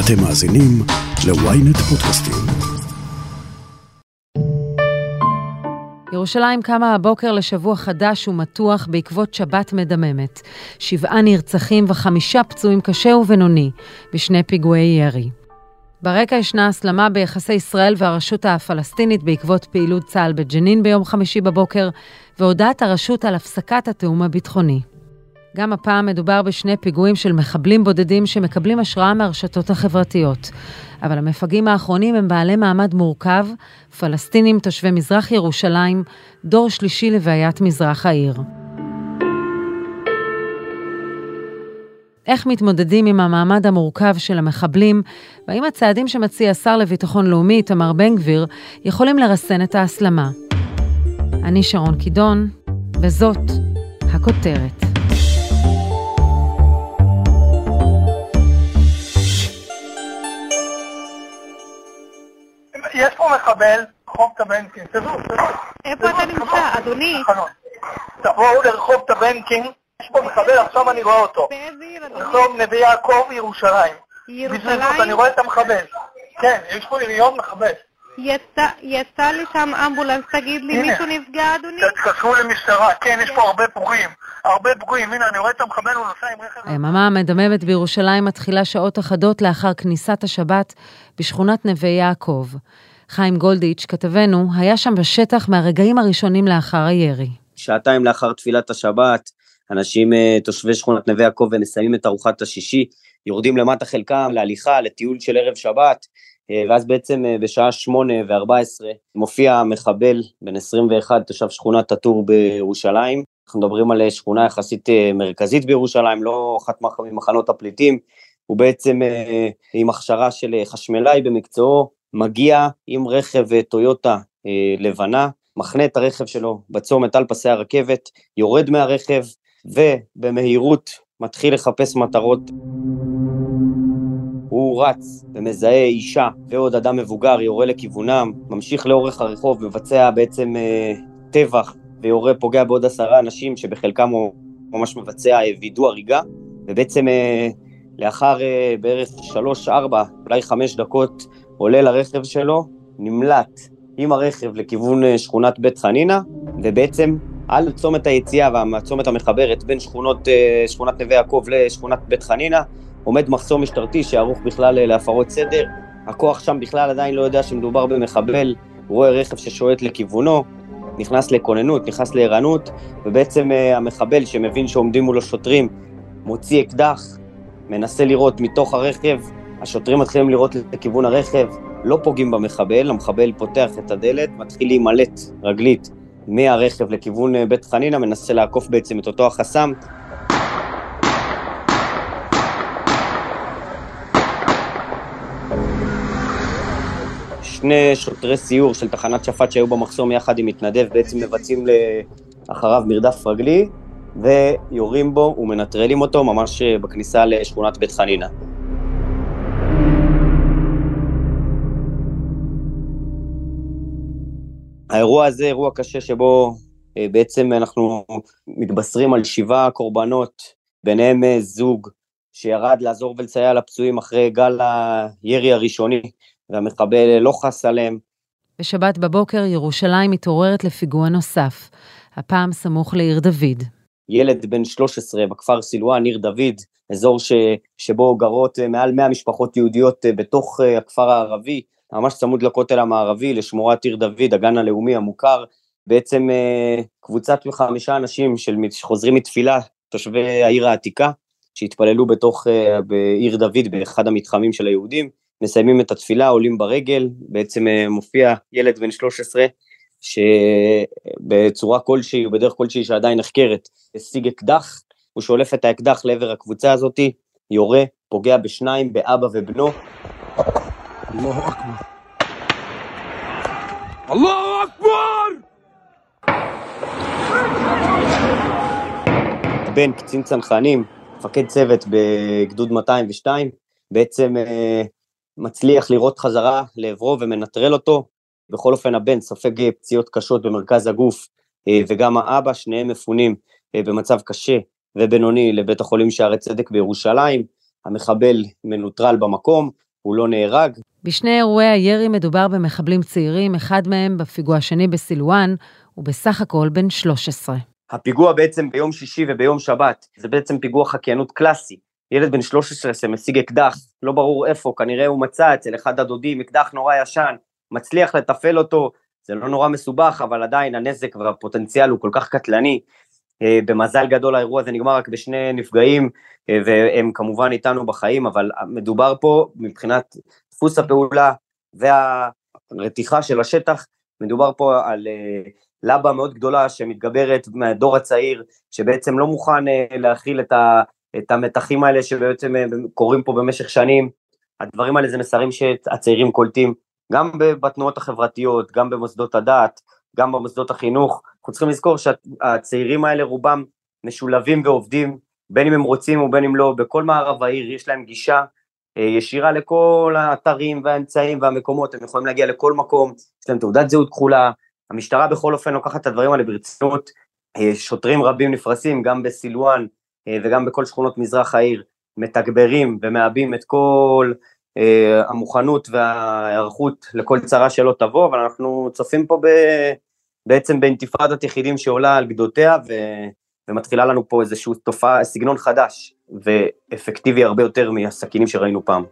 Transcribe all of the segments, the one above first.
אתם מאזינים ל-ynet פודקאסטים. ירושלים קמה הבוקר לשבוע חדש ומתוח בעקבות שבת מדממת. שבעה נרצחים וחמישה פצועים קשה ובינוני בשני פיגועי ירי. ברקע ישנה הסלמה ביחסי ישראל והרשות הפלסטינית בעקבות פעילות צה"ל בג'נין ביום חמישי בבוקר, והודעת הרשות על הפסקת התיאום הביטחוני. גם הפעם מדובר בשני פיגועים של מחבלים בודדים שמקבלים השראה מהרשתות החברתיות. אבל המפגעים האחרונים הם בעלי מעמד מורכב, פלסטינים תושבי מזרח ירושלים, דור שלישי לבעיית מזרח העיר. איך מתמודדים עם המעמד המורכב של המחבלים, והאם הצעדים שמציע השר לביטחון לאומי, איתמר בן גביר, יכולים לרסן את ההסלמה. אני שרון קידון, וזאת הכותרת. יש פה מחבל, רחוב טבנקין, תזוז, תזוז. איפה אתה נמצא, אדוני? תבואו לרחוב טבנקין, יש פה מחבל, עכשיו אני רואה אותו. באיזה עיר, אדוני? רחוב נווה יעקב, ירושלים. בזריזות, אני ירושלים? רואה את המחבל. כן, יש פה יריון מחבל. יצא- יצא לשם אמבולנס, תגיד לי, הנה. מישהו נפגע, אדוני? תתקשרו למשטרה, כן, יש פה הרבה פגועים. הרבה פגועים, הנה, אני רואה את המחבל, הוא נוסע עם רכב... היממה המדממת בירושלים מתחילה שעות אחדות לאחר כניסת השבת בשכונת נווה יעקב. חיים גולדיץ', כתבנו, היה שם בשטח מהרגעים הראשונים לאחר הירי. שעתיים לאחר תפילת השבת, אנשים אה, תושבי שכונת נווה יעקב ומסיימים את ארוחת השישי, יורדים למטה חלקם להליכה, לטיול של ערב שבת, אה, ואז בעצם אה, בשעה שמונה וארבע עשרה מופיע מחבל בן 21, תושב שכונת טאטור בירושלים. אנחנו מדברים על אה, שכונה יחסית אה, מרכזית בירושלים, לא אחת מח- ממחנות הפליטים. הוא בעצם אה, עם הכשרה של אה, חשמלאי במקצועו, מגיע עם רכב אה, טויוטה אה, לבנה, מחנה את הרכב שלו בצומת על פסי הרכבת, יורד מהרכב, ובמהירות מתחיל לחפש מטרות. רץ ומזהה אישה ועוד אדם מבוגר, יורה לכיוונם, ממשיך לאורך הרחוב, מבצע בעצם אה, טבח, ויורה, פוגע בעוד עשרה אנשים, שבחלקם הוא ממש מבצע אה, וידוא הריגה, ובעצם אה, לאחר אה, בערך שלוש, ארבע, אולי חמש דקות, עולה לרכב שלו, נמלט עם הרכב לכיוון אה, שכונת בית חנינה, ובעצם על צומת היציאה והצומת המחברת בין שכונות, אה, שכונת נווה יעקב לשכונת בית חנינה, עומד מחסום משטרתי שערוך בכלל אה, להפרות סדר. הכוח שם בכלל עדיין לא יודע שמדובר במחבל, הוא רואה רכב ששועט לכיוונו, נכנס לכוננות, נכנס לערנות, ובעצם אה, המחבל שמבין שעומדים מולו שוטרים, מוציא אקדח, מנסה לירות מתוך הרכב, השוטרים מתחילים לירות לכיוון הרכב, לא פוגעים במחבל, המחבל פותח את הדלת, מתחיל להימלט רגלית מהרכב לכיוון אה, בית חנינה, מנסה לעקוף בעצם את אותו החסם. שני שוטרי סיור של תחנת שפט שהיו במחסום יחד עם מתנדב בעצם מבצעים אחריו מרדף רגלי ויורים בו ומנטרלים אותו ממש אה, בכניסה לשכונת בית חנינה. האירוע הזה אירוע קשה שבו אה, בעצם אנחנו מתבשרים על שבעה קורבנות, ביניהם אה, זוג שירד לעזור ולסייע לפצועים אחרי גל הירי הראשוני, והמחבל לא חס עליהם. בשבת בבוקר ירושלים מתעוררת לפיגוע נוסף, הפעם סמוך לעיר דוד. ילד בן 13 בכפר סילואן, עיר דוד, אזור ש, שבו גרות אה, מעל 100 משפחות יהודיות אה, בתוך אה, הכפר הערבי, ממש צמוד לכותל המערבי, לשמורת עיר דוד, הגן הלאומי המוכר. בעצם קבוצת חמישה אנשים של, שחוזרים מתפילה, תושבי העיר העתיקה, שהתפללו בתוך, בעיר דוד, באחד המתחמים של היהודים, מסיימים את התפילה, עולים ברגל, בעצם מופיע ילד בן 13, שבצורה כלשהי, או בדרך כלשהי שעדיין נחקרת, השיג אקדח, הוא שולף את האקדח לעבר הקבוצה הזאתי, יורה, פוגע בשניים, באבא ובנו. אללהו אכבר. אללהו אכבר! בן קצין צנחנים, מפקד צוות בגדוד 202, בעצם אה, מצליח לירות חזרה לעברו ומנטרל אותו. בכל אופן הבן סופג פציעות קשות במרכז הגוף, אה, וגם האבא, שניהם מפונים אה, במצב קשה ובינוני לבית החולים שערי צדק בירושלים. המחבל מנוטרל במקום, הוא לא נהרג. בשני אירועי הירי מדובר במחבלים צעירים, אחד מהם בפיגוע השני בסילואן, הוא בסך הכל בן 13. הפיגוע בעצם ביום שישי וביום שבת, זה בעצם פיגוע חקיינות קלאסי. ילד בן 13 שמשיג אקדח, לא ברור איפה, כנראה הוא מצא אצל אחד הדודים אקדח נורא ישן, מצליח לתפעל אותו, זה לא נורא מסובך, אבל עדיין הנזק והפוטנציאל הוא כל כך קטלני. אה, במזל גדול האירוע הזה נגמר רק בשני נפגעים, אה, והם כמובן איתנו בחיים, אבל מדובר פה מבחינת דפוס הפעולה והרתיחה של השטח, מדובר פה על אה, לבה מאוד גדולה שמתגברת מהדור הצעיר, שבעצם לא מוכן להכיל את, ה, את המתחים האלה שבעצם קורים פה במשך שנים. הדברים האלה זה מסרים שהצעירים קולטים, גם בתנועות החברתיות, גם במוסדות הדת, גם במוסדות החינוך. אנחנו צריכים לזכור שהצעירים האלה רובם משולבים ועובדים, בין אם הם רוצים ובין אם לא, בכל מערב העיר יש להם גישה אה, ישירה לכל האתרים והאמצעים והמקומות, הם יכולים להגיע לכל מקום, יש להם תעודת זהות כחולה, המשטרה בכל אופן לוקחת את הדברים האלה ברצינות, אה, שוטרים רבים נפרסים גם בסילואן אה, וגם בכל שכונות מזרח העיר, מתגברים ומעבים את כל המוכנות וההיערכות לכל צרה שלא תבוא, אבל אנחנו צופים פה ב... בעצם באינתיפאדת יחידים שעולה על גדותיה ו... ומתחילה לנו פה איזשהו תופעה, סגנון חדש ואפקטיבי הרבה יותר מהסכינים שראינו פעם.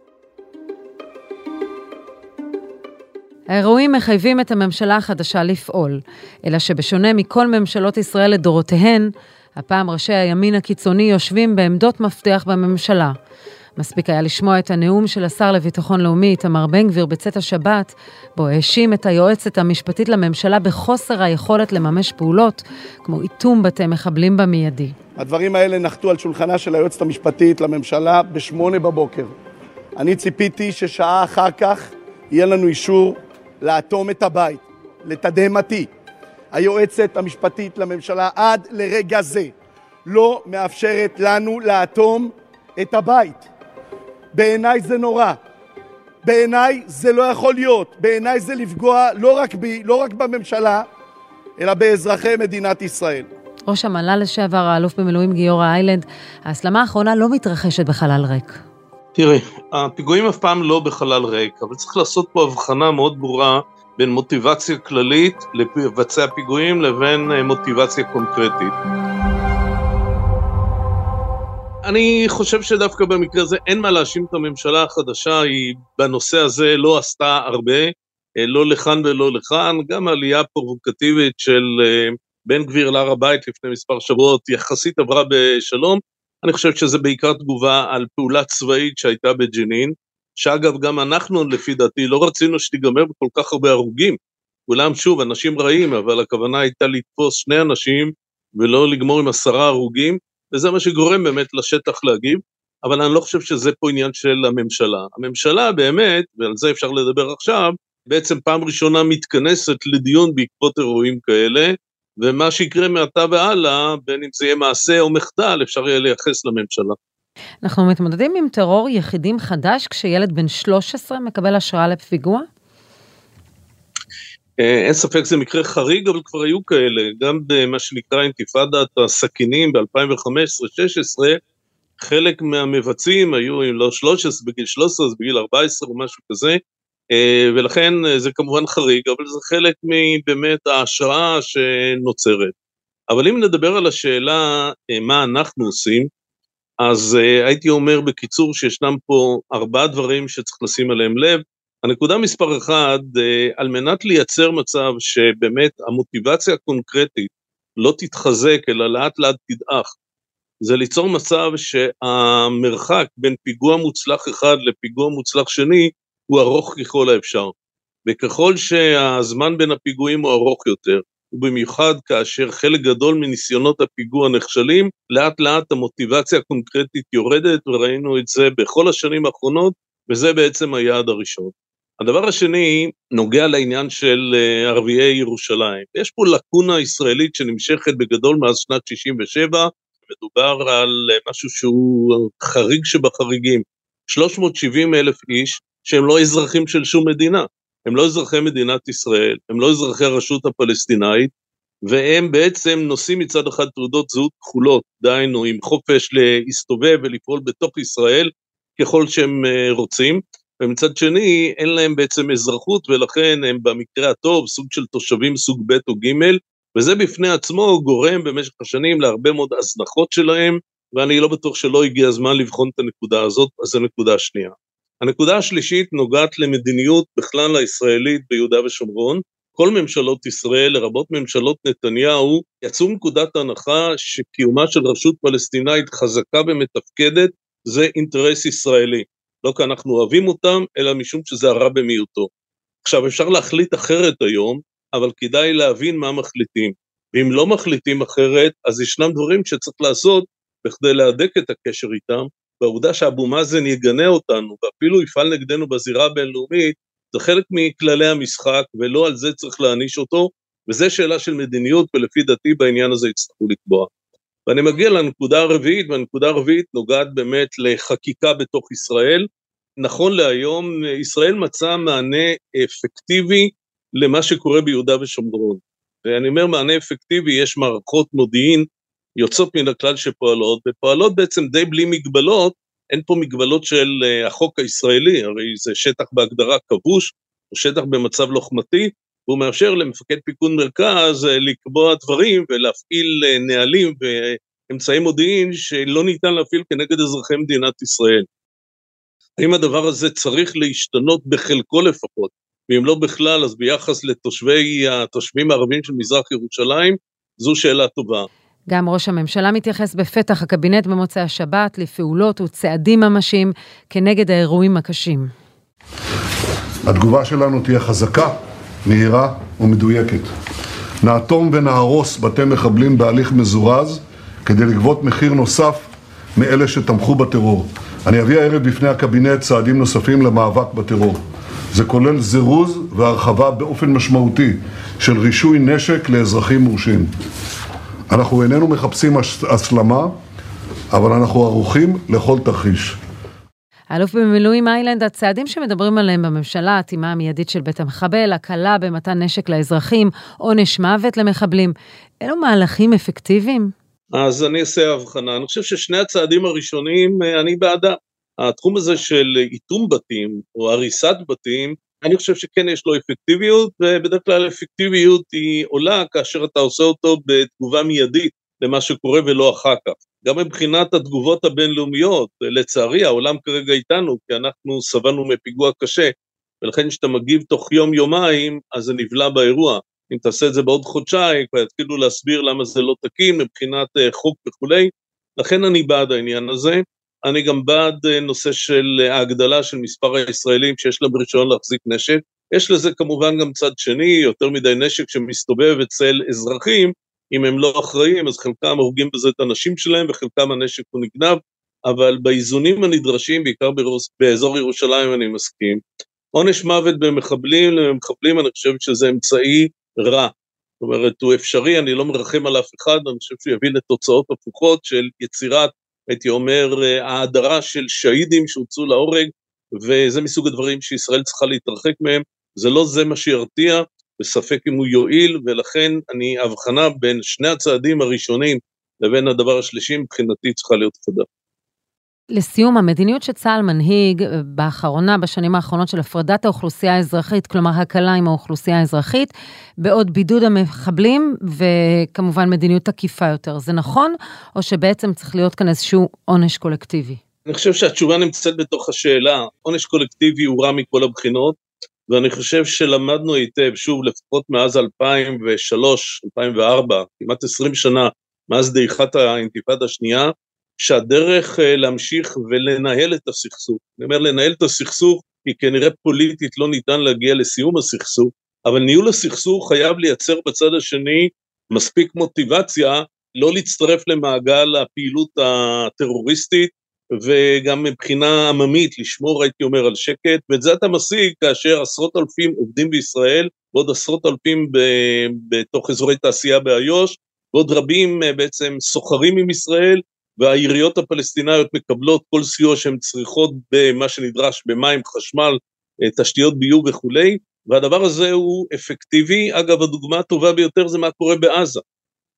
האירועים מחייבים את הממשלה החדשה לפעול, אלא שבשונה מכל ממשלות ישראל לדורותיהן, הפעם ראשי הימין הקיצוני יושבים בעמדות מפתח בממשלה. מספיק היה לשמוע את הנאום של השר לביטחון לאומי איתמר בן גביר בצאת השבת, בו האשים את היועצת המשפטית לממשלה בחוסר היכולת לממש פעולות, כמו איתום בתי מחבלים במיידי. הדברים האלה נחתו על שולחנה של היועצת המשפטית לממשלה בשמונה בבוקר. אני ציפיתי ששעה אחר כך יהיה לנו אישור לאטום את הבית, לתדהמתי. היועצת המשפטית לממשלה עד לרגע זה לא מאפשרת לנו לאטום את הבית. בעיניי זה נורא. בעיניי זה לא יכול להיות. בעיניי זה לפגוע לא רק בי, לא רק בממשלה, אלא באזרחי מדינת ישראל. ראש המל"ל לשעבר, האלוף במילואים גיורא איילנד, ההסלמה האחרונה לא מתרחשת בחלל ריק. תראי, הפיגועים אף פעם לא בחלל ריק, אבל צריך לעשות פה הבחנה מאוד ברורה בין מוטיבציה כללית לבצע פיגועים לבין אה, מוטיבציה קונקרטית. אני חושב שדווקא במקרה הזה אין מה להאשים את הממשלה החדשה, היא בנושא הזה לא עשתה הרבה, אה, לא לכאן ולא לכאן, גם עלייה פרובוקטיבית של אה, בן גביר להר הבית לפני מספר שבועות יחסית עברה בשלום, אני חושב שזה בעיקר תגובה על פעולה צבאית שהייתה בג'נין, שאגב גם אנחנו לפי דעתי לא רצינו שתיגמר בכל כך הרבה הרוגים, אולם שוב אנשים רעים, אבל הכוונה הייתה לתפוס שני אנשים ולא לגמור עם עשרה הרוגים, וזה מה שגורם באמת לשטח להגיב, אבל אני לא חושב שזה פה עניין של הממשלה. הממשלה באמת, ועל זה אפשר לדבר עכשיו, בעצם פעם ראשונה מתכנסת לדיון בעקבות אירועים כאלה, ומה שיקרה מעתה והלאה, בין אם זה יהיה מעשה או מחדל, אפשר יהיה לייחס לממשלה. אנחנו מתמודדים עם טרור יחידים חדש כשילד בן 13 מקבל השראה לפיגוע? אה, אין ספק זה מקרה חריג, אבל כבר היו כאלה, גם במה שנקרא אינתיפאדת הסכינים ב-2015-2016, חלק מהמבצעים היו, אם לא 13, בגיל 13, אז בגיל 14 או משהו כזה, אה, ולכן אה, זה כמובן חריג, אבל זה חלק מבאמת ההשראה שנוצרת. אבל אם נדבר על השאלה מה אנחנו עושים, אז הייתי אומר בקיצור שישנם פה ארבעה דברים שצריך לשים עליהם לב, הנקודה מספר אחד, אה, על מנת לייצר מצב שבאמת המוטיבציה הקונקרטית לא תתחזק אלא לאט לאט תדעך, זה ליצור מצב שהמרחק בין פיגוע מוצלח אחד לפיגוע מוצלח שני הוא ארוך ככל האפשר. וככל שהזמן בין הפיגועים הוא ארוך יותר, ובמיוחד כאשר חלק גדול מניסיונות הפיגוע נכשלים, לאט לאט המוטיבציה הקונקרטית יורדת, וראינו את זה בכל השנים האחרונות, וזה בעצם היעד הראשון. הדבר השני נוגע לעניין של אה, ערביי ירושלים. יש פה לקונה ישראלית שנמשכת בגדול מאז שנת 67, מדובר על אה, משהו שהוא חריג שבחריגים. 370 אלף איש שהם לא אזרחים של שום מדינה. הם לא אזרחי מדינת ישראל, הם לא אזרחי הרשות הפלסטינאית, והם בעצם נושאים מצד אחד תעודות זהות כחולות, דהיינו עם חופש להסתובב ולפעול בתוך ישראל ככל שהם אה, רוצים, ומצד שני אין להם בעצם אזרחות ולכן הם במקרה הטוב סוג של תושבים סוג ב' או ג', וזה בפני עצמו גורם במשך השנים להרבה מאוד הזנחות שלהם, ואני לא בטוח שלא הגיע הזמן לבחון את הנקודה הזאת, אז זו נקודה שנייה. הנקודה השלישית נוגעת למדיניות בכלל הישראלית ביהודה ושומרון. כל ממשלות ישראל, לרבות ממשלות נתניהו, יצאו מנקודת הנחה שקיומה של רשות פלסטינאית חזקה ומתפקדת זה אינטרס ישראלי. לא כי אנחנו אוהבים אותם, אלא משום שזה הרע במיעוטו. עכשיו, אפשר להחליט אחרת היום, אבל כדאי להבין מה מחליטים. ואם לא מחליטים אחרת, אז ישנם דברים שצריך לעשות בכדי להדק את הקשר איתם, והעובדה שאבו מאזן יגנה אותנו, ואפילו יפעל נגדנו בזירה הבינלאומית, זה חלק מכללי המשחק, ולא על זה צריך להעניש אותו, וזו שאלה של מדיניות, ולפי דעתי בעניין הזה יצטרכו לקבוע. ואני מגיע לנקודה הרביעית, והנקודה הרביעית נוגעת באמת לחקיקה בתוך ישראל. נכון להיום, ישראל מצאה מענה אפקטיבי למה שקורה ביהודה ושומרון. ואני אומר מענה אפקטיבי, יש מערכות מודיעין יוצאות מן הכלל שפועלות, ופועלות בעצם די בלי מגבלות, אין פה מגבלות של uh, החוק הישראלי, הרי זה שטח בהגדרה כבוש, או שטח במצב לוחמתי, והוא מאפשר למפקד פיקוד מרכז uh, לקבוע דברים ולהפעיל uh, נהלים ואמצעי מודיעין שלא ניתן להפעיל כנגד אזרחי מדינת ישראל. האם הדבר הזה צריך להשתנות בחלקו לפחות, ואם לא בכלל, אז ביחס לתושבי, התושבים הערבים של מזרח ירושלים, זו שאלה טובה. גם ראש הממשלה מתייחס בפתח הקבינט במוצאי השבת לפעולות וצעדים ממשיים כנגד האירועים הקשים. התגובה שלנו תהיה חזקה, מהירה ומדויקת. נאטום ונהרוס בתי מחבלים בהליך מזורז כדי לגבות מחיר נוסף מאלה שתמכו בטרור. אני אביא הערב בפני הקבינט צעדים נוספים למאבק בטרור. זה כולל זירוז והרחבה באופן משמעותי של רישוי נשק לאזרחים מורשים. אנחנו איננו מחפשים הסלמה, אבל אנחנו ערוכים לכל תרחיש. האלוף במילואים איילנד, הצעדים שמדברים עליהם בממשלה, האטימה המיידית של בית המחבל, הקלה במתן נשק לאזרחים, עונש מוות למחבלים, אלו מהלכים אפקטיביים? אז אני אעשה הבחנה. אני חושב ששני הצעדים הראשונים, אה, אני בעדם. התחום הזה של איתום בתים, או הריסת בתים, אני חושב שכן יש לו אפקטיביות, ובדרך כלל אפקטיביות היא עולה כאשר אתה עושה אותו בתגובה מיידית למה שקורה ולא אחר כך. גם מבחינת התגובות הבינלאומיות, לצערי העולם כרגע איתנו, כי אנחנו סבלנו מפיגוע קשה, ולכן כשאתה מגיב תוך יום-יומיים, אז זה נבלע באירוע. אם תעשה את זה בעוד חודשיים, כבר יתחילו להסביר למה זה לא תקין מבחינת אה, חוק וכולי, לכן אני בעד העניין הזה. אני גם בעד אה, נושא של אה, ההגדלה של מספר הישראלים שיש להם רישיון להחזיק נשק. יש לזה כמובן גם צד שני, יותר מדי נשק שמסתובב אצל אזרחים, אם הם לא אחראים אז חלקם הורגים בזה את הנשים שלהם וחלקם הנשק הוא נגנב, אבל באיזונים הנדרשים, בעיקר באזור ירושלים אני מסכים. עונש מוות במחבלים למחבלים אני חושב שזה אמצעי רע. זאת אומרת, הוא אפשרי, אני לא מרחם על אף אחד, אני חושב שהוא יביא לתוצאות הפוכות של יצירת הייתי אומר, אה, ההדרה של שהידים שהוצאו להורג, וזה מסוג הדברים שישראל צריכה להתרחק מהם, זה לא זה מה שירתיע, וספק אם הוא יועיל, ולכן אני, הבחנה בין שני הצעדים הראשונים לבין הדבר השלישי מבחינתי צריכה להיות חדה. לסיום, המדיניות שצה"ל מנהיג אה, באחרונה, בשנים האחרונות של הפרדת האוכלוסייה האזרחית, כלומר הקלה עם האוכלוסייה האזרחית, בעוד בידוד המחבלים וכמובן מדיניות תקיפה יותר. זה נכון, או שבעצם צריך להיות כאן איזשהו עונש קולקטיבי? אני חושב שהתשובה נמצאת בתוך השאלה. עונש קולקטיבי הוא רע מכל הבחינות, ואני חושב שלמדנו היטב, שוב, לפחות מאז 2003, 2004, כמעט 20 שנה, מאז דעיכת האינתיפאדה השנייה, שהדרך אה, להמשיך ולנהל את הסכסוך, אני אומר לנהל את הסכסוך כי כנראה פוליטית לא ניתן להגיע לסיום הסכסוך, אבל ניהול הסכסוך חייב לייצר בצד השני מספיק מוטיבציה לא להצטרף למעגל הפעילות הטרוריסטית וגם מבחינה עממית לשמור הייתי אומר על שקט ואת זה אתה משיג כאשר עשרות אלפים עובדים בישראל ועוד עשרות אלפים ב- בתוך אזורי תעשייה באיו"ש ועוד רבים אה, בעצם סוחרים עם ישראל והעיריות הפלסטיניות מקבלות כל סיוע שהן צריכות במה שנדרש במים, חשמל, אה, תשתיות ביוב וכולי, והדבר הזה הוא אפקטיבי. אגב, הדוגמה הטובה ביותר זה מה קורה בעזה.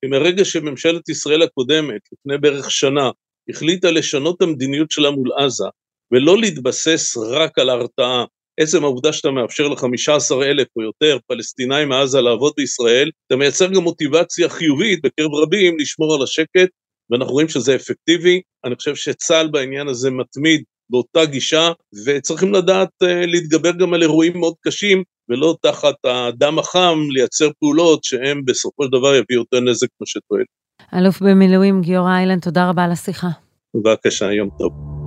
כי מרגע שממשלת ישראל הקודמת, לפני בערך שנה, החליטה לשנות את המדיניות שלה מול עזה, ולא להתבסס רק על ההרתעה. עצם העובדה שאתה מאפשר ל-15 אלף או יותר פלסטינאים מעזה לעבוד בישראל, אתה מייצר גם מוטיבציה חיובית בקרב רבים לשמור על השקט, ואנחנו רואים שזה אפקטיבי. אני חושב שצה"ל בעניין הזה מתמיד באותה גישה, וצריכים לדעת uh, להתגבר גם על אירועים מאוד קשים, ולא תחת הדם החם לייצר פעולות שהם בסופו של דבר יביאו יותר נזק כמו שטוען. אלוף במילואים גיורא איילנד, תודה רבה על השיחה. בבקשה, יום טוב.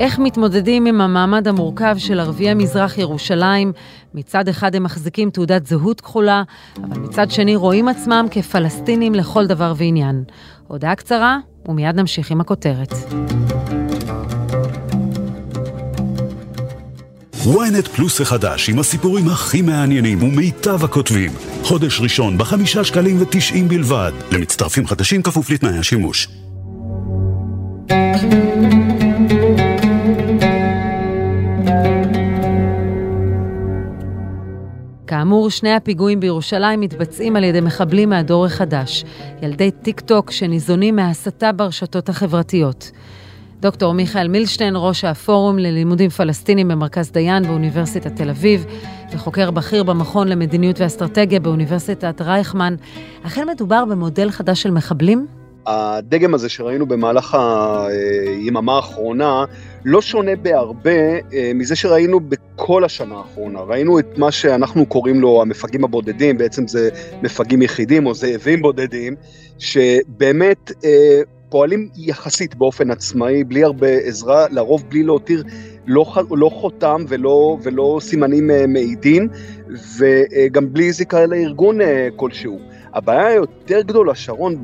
איך מתמודדים עם המעמד המורכב של ערביי מזרח ירושלים? מצד אחד הם מחזיקים תעודת זהות כחולה, אבל מצד שני רואים עצמם כפלסטינים לכל דבר ועניין. הודעה קצרה, ומיד נמשיך עם הכותרת. ynet פלוס החדש עם הסיפורים הכי מעניינים ומיטב הכותבים. חודש ראשון בחמישה שקלים ותשעים בלבד. למצטרפים חדשים כפוף לתנאי השימוש. כאמור, שני הפיגועים בירושלים מתבצעים על ידי מחבלים מהדור החדש, ילדי טיק טוק שניזונים מהסתה ברשתות החברתיות. דוקטור מיכאל מילשטיין, ראש הפורום ללימודים פלסטינים במרכז דיין באוניברסיטת תל אביב, וחוקר בכיר במכון למדיניות ואסטרטגיה באוניברסיטת רייכמן, אכן מדובר במודל חדש של מחבלים? הדגם הזה שראינו במהלך היממה האחרונה לא שונה בהרבה אה, מזה שראינו בכל השנה האחרונה. ראינו את מה שאנחנו קוראים לו המפגעים הבודדים, בעצם זה מפגעים יחידים או זאבים בודדים, שבאמת אה, פועלים יחסית באופן עצמאי, בלי הרבה עזרה, לרוב בלי להותיר לא, לא חותם ולא, ולא סימנים אה, מעידים, וגם בלי זיקה לארגון כלשהו. הבעיה היותר גדולה, שרון,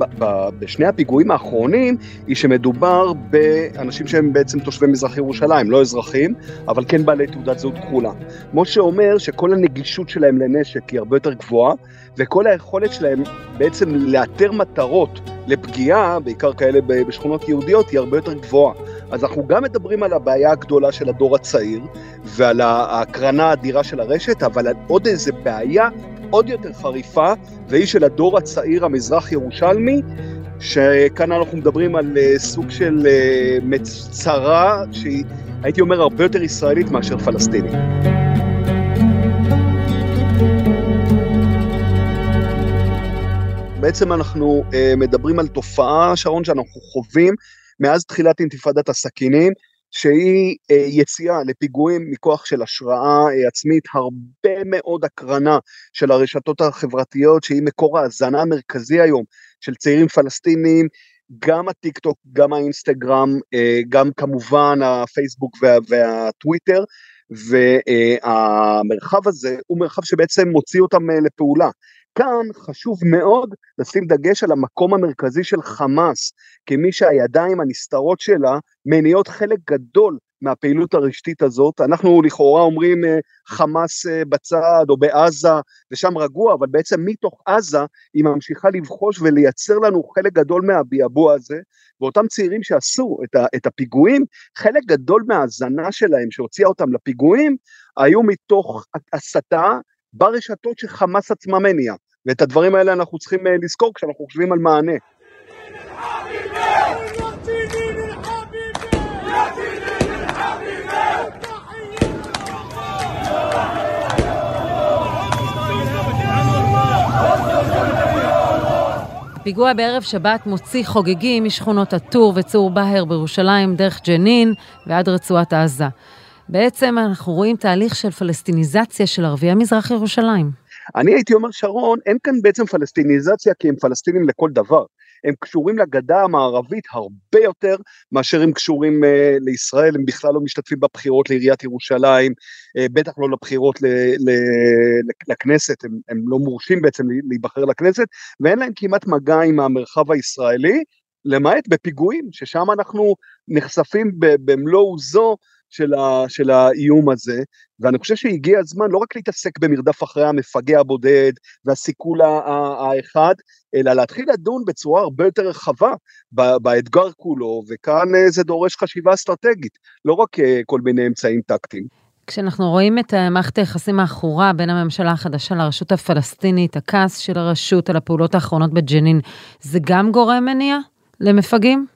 בשני הפיגועים האחרונים, היא שמדובר באנשים שהם בעצם תושבי מזרח ירושלים, לא אזרחים, אבל כן בעלי תעודת זהות כחולה. משה אומר שכל הנגישות שלהם לנשק היא הרבה יותר גבוהה, וכל היכולת שלהם בעצם לאתר מטרות לפגיעה, בעיקר כאלה בשכונות יהודיות, היא הרבה יותר גבוהה. אז אנחנו גם מדברים על הבעיה הגדולה של הדור הצעיר, ועל ההקרנה האדירה של הרשת, אבל עוד איזה בעיה עוד יותר חריפה, והיא של הדור הצעיר המזרח ירושלמי, שכאן אנחנו מדברים על uh, סוג של uh, מצרה שהיא, הייתי אומר, הרבה יותר ישראלית מאשר פלסטינית. בעצם אנחנו uh, מדברים על תופעה, שרון, שאנחנו חווים מאז תחילת אינתיפאדת הסכינים, שהיא אה, יציאה לפיגועים מכוח של השראה אה, עצמית, הרבה מאוד הקרנה של הרשתות החברתיות, שהיא מקור ההאזנה המרכזי היום של צעירים פלסטינים, גם הטיק טוק, גם האינסטגרם, אה, גם כמובן הפייסבוק וה, והטוויטר, והמרחב הזה הוא מרחב שבעצם מוציא אותם לפעולה. כאן חשוב מאוד לשים דגש על המקום המרכזי של חמאס, כמי שהידיים הנסתרות שלה מניעות חלק גדול מהפעילות הרשתית הזאת. אנחנו לכאורה אומרים אה, חמאס אה, בצד או בעזה ושם רגוע, אבל בעצם מתוך עזה היא ממשיכה לבחוש ולייצר לנו חלק גדול מהביעבוע הזה. ואותם צעירים שעשו את הפיגועים, חלק גדול מההאזנה שלהם שהוציאה אותם לפיגועים, היו מתוך הסתה ברשתות שחמאס עצמה מניע. ואת הדברים האלה אנחנו צריכים אה, לזכור כשאנחנו חושבים על מענה. פיגוע בערב שבת מוציא חוגגים משכונות א-טור וצור באהר בירושלים דרך ג'נין ועד רצועת עזה. בעצם אנחנו רואים תהליך של פלסטיניזציה של ערביי מזרח ירושלים. אני הייתי אומר, שרון, אין כאן בעצם פלסטיניזציה כי הם פלסטינים לכל דבר. הם קשורים לגדה המערבית הרבה יותר מאשר הם קשורים uh, לישראל, הם בכלל לא משתתפים בבחירות לעיריית ירושלים, uh, בטח לא לבחירות ל, ל, לכנסת, הם, הם לא מורשים בעצם להיבחר לכנסת, ואין להם כמעט מגע עם המרחב הישראלי, למעט בפיגועים, ששם אנחנו נחשפים במלוא עוזו של, ה, של האיום הזה, ואני חושב שהגיע הזמן לא רק להתעסק במרדף אחרי המפגע הבודד והסיכול האחד, אלא להתחיל לדון בצורה הרבה יותר רחבה באתגר כולו, וכאן אה, זה דורש חשיבה אסטרטגית, לא רק אה, כל מיני אמצעים טקטיים. כשאנחנו רואים את מערכת היחסים העכורה בין הממשלה החדשה לרשות הפלסטינית, הכעס של הרשות על הפעולות האחרונות בג'נין, זה גם גורם מניע למפגעים?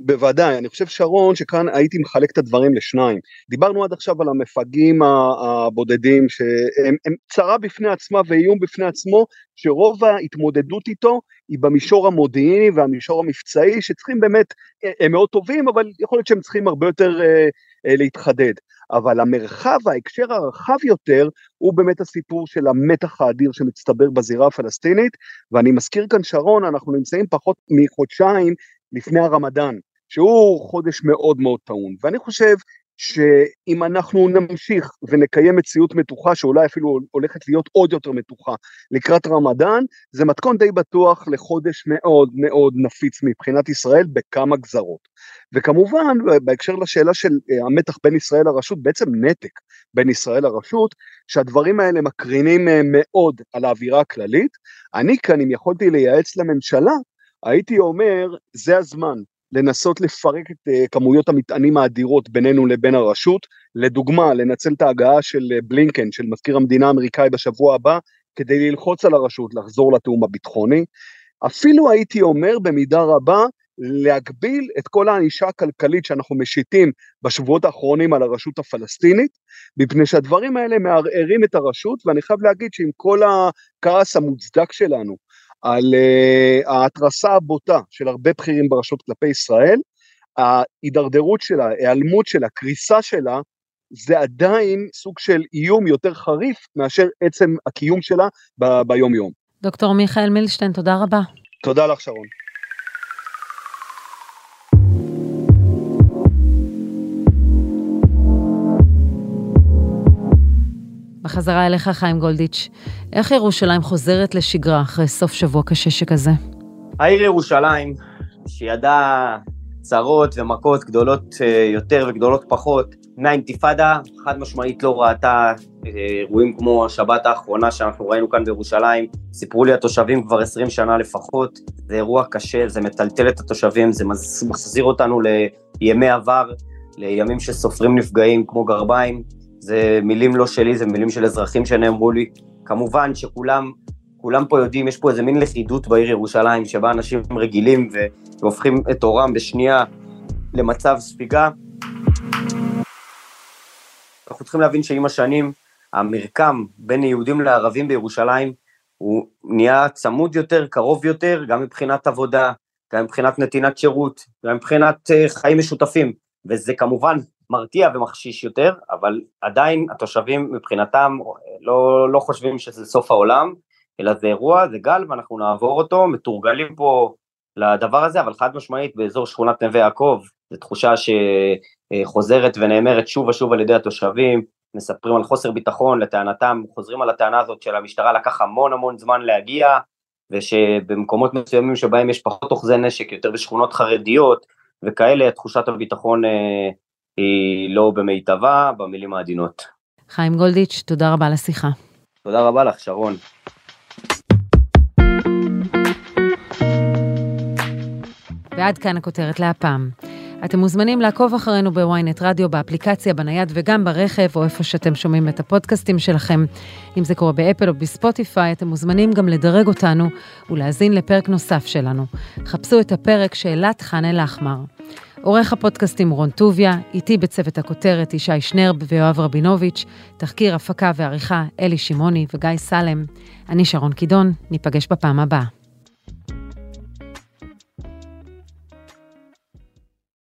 בוודאי, אני חושב שרון שכאן הייתי מחלק את הדברים לשניים. דיברנו עד עכשיו על המפגעים הבודדים שהם צרה בפני עצמה ואיום בפני עצמו, שרוב ההתמודדות איתו היא במישור המודיעיני והמישור המבצעי, שצריכים באמת, הם מאוד טובים, אבל יכול להיות שהם צריכים הרבה יותר אה, אה, להתחדד. אבל המרחב, ההקשר הרחב יותר, הוא באמת הסיפור של המתח האדיר שמצטבר בזירה הפלסטינית, ואני מזכיר כאן שרון, אנחנו נמצאים פחות מחודשיים לפני הרמדאן, שהוא חודש מאוד מאוד טעון, ואני חושב שאם אנחנו נמשיך ונקיים מציאות מתוחה, שאולי אפילו הולכת להיות עוד יותר מתוחה לקראת רמדאן, זה מתכון די בטוח לחודש מאוד מאוד נפיץ מבחינת ישראל בכמה גזרות. וכמובן, בהקשר לשאלה של אה, המתח בין ישראל לרשות, בעצם נתק בין ישראל לרשות, שהדברים האלה מקרינים אה, מאוד על האווירה הכללית. אני כאן, אם יכולתי לייעץ לממשלה, הייתי אומר, זה הזמן לנסות לפרק את uh, כמויות המטענים האדירות בינינו לבין הרשות, לדוגמה, לנצל את ההגעה של uh, בלינקן, של מזכיר המדינה האמריקאי בשבוע הבא, כדי ללחוץ על הרשות לחזור לתיאום הביטחוני. אפילו הייתי אומר במידה רבה, להגביל את כל הענישה הכלכלית שאנחנו משיתים בשבועות האחרונים על הרשות הפלסטינית, מפני שהדברים האלה מערערים את הרשות, ואני חייב להגיד שעם כל הכעס המוצדק שלנו על uh, ההתרסה הבוטה של הרבה בכירים ברשות כלפי ישראל, ההידרדרות שלה, ההיעלמות שלה, קריסה שלה, זה עדיין סוג של איום יותר חריף מאשר עצם הקיום שלה ב- ביום יום. דוקטור מיכאל מילשטיין, תודה רבה. תודה לך שרון. בחזרה אליך, חיים גולדיץ', איך ירושלים חוזרת לשגרה אחרי סוף שבוע קשה שכזה? העיר ירושלים, שידעה צרות ומכות גדולות אה, יותר וגדולות פחות, מהאינתיפאדה חד משמעית לא ראתה אה, אירועים כמו השבת האחרונה שאנחנו ראינו כאן בירושלים. סיפרו לי התושבים כבר 20 שנה לפחות, זה אירוע קשה, זה מטלטל את התושבים, זה מחזיר אותנו לימי עבר, לימים שסופרים נפגעים כמו גרביים, זה מילים לא שלי, זה מילים של אזרחים שנאמרו לי. כמובן שכולם כולם פה יודעים, יש פה איזה מין לכידות בעיר ירושלים, שבה אנשים רגילים והופכים את עורם בשנייה למצב ספיגה. אנחנו צריכים להבין שעם השנים, המרקם בין יהודים לערבים בירושלים הוא נהיה צמוד יותר, קרוב יותר, גם מבחינת עבודה, גם מבחינת נתינת שירות, גם מבחינת uh, חיים משותפים, וזה כמובן מרתיע ומחשיש יותר, אבל עדיין התושבים מבחינתם לא, לא חושבים שזה סוף העולם, אלא זה אירוע, זה גל ואנחנו נעבור אותו, מתורגלים פה לדבר הזה, אבל חד משמעית באזור שכונת נווה יעקב, זו תחושה שחוזרת ונאמרת שוב ושוב על ידי התושבים, מספרים על חוסר ביטחון, לטענתם, חוזרים על הטענה הזאת של המשטרה לקח המון המון זמן להגיע, ושבמקומות מסוימים שבהם יש פחות אוחזי נשק, יותר בשכונות חרדיות וכאלה, תחושת הביטחון אה, היא לא במיטבה, במילים העדינות. חיים גולדיץ', תודה רבה לשיחה. תודה רבה לך, שרון. ועד כאן הכותרת להפעם. אתם מוזמנים לעקוב אחרינו בוויינט רדיו, באפליקציה, בנייד וגם ברכב, או איפה שאתם שומעים את הפודקאסטים שלכם. אם זה קורה באפל או בספוטיפיי, אתם מוזמנים גם לדרג אותנו ולהאזין לפרק נוסף שלנו. חפשו את הפרק שאלת ח'אן אל-אחמר. עורך הפודקאסטים רון טוביה, איתי בצוות הכותרת ישי שנרב ויואב רבינוביץ', תחקיר, הפקה ועריכה אלי שמעוני וגיא סלם. אני שרון קידון, ניפגש בפעם הבאה.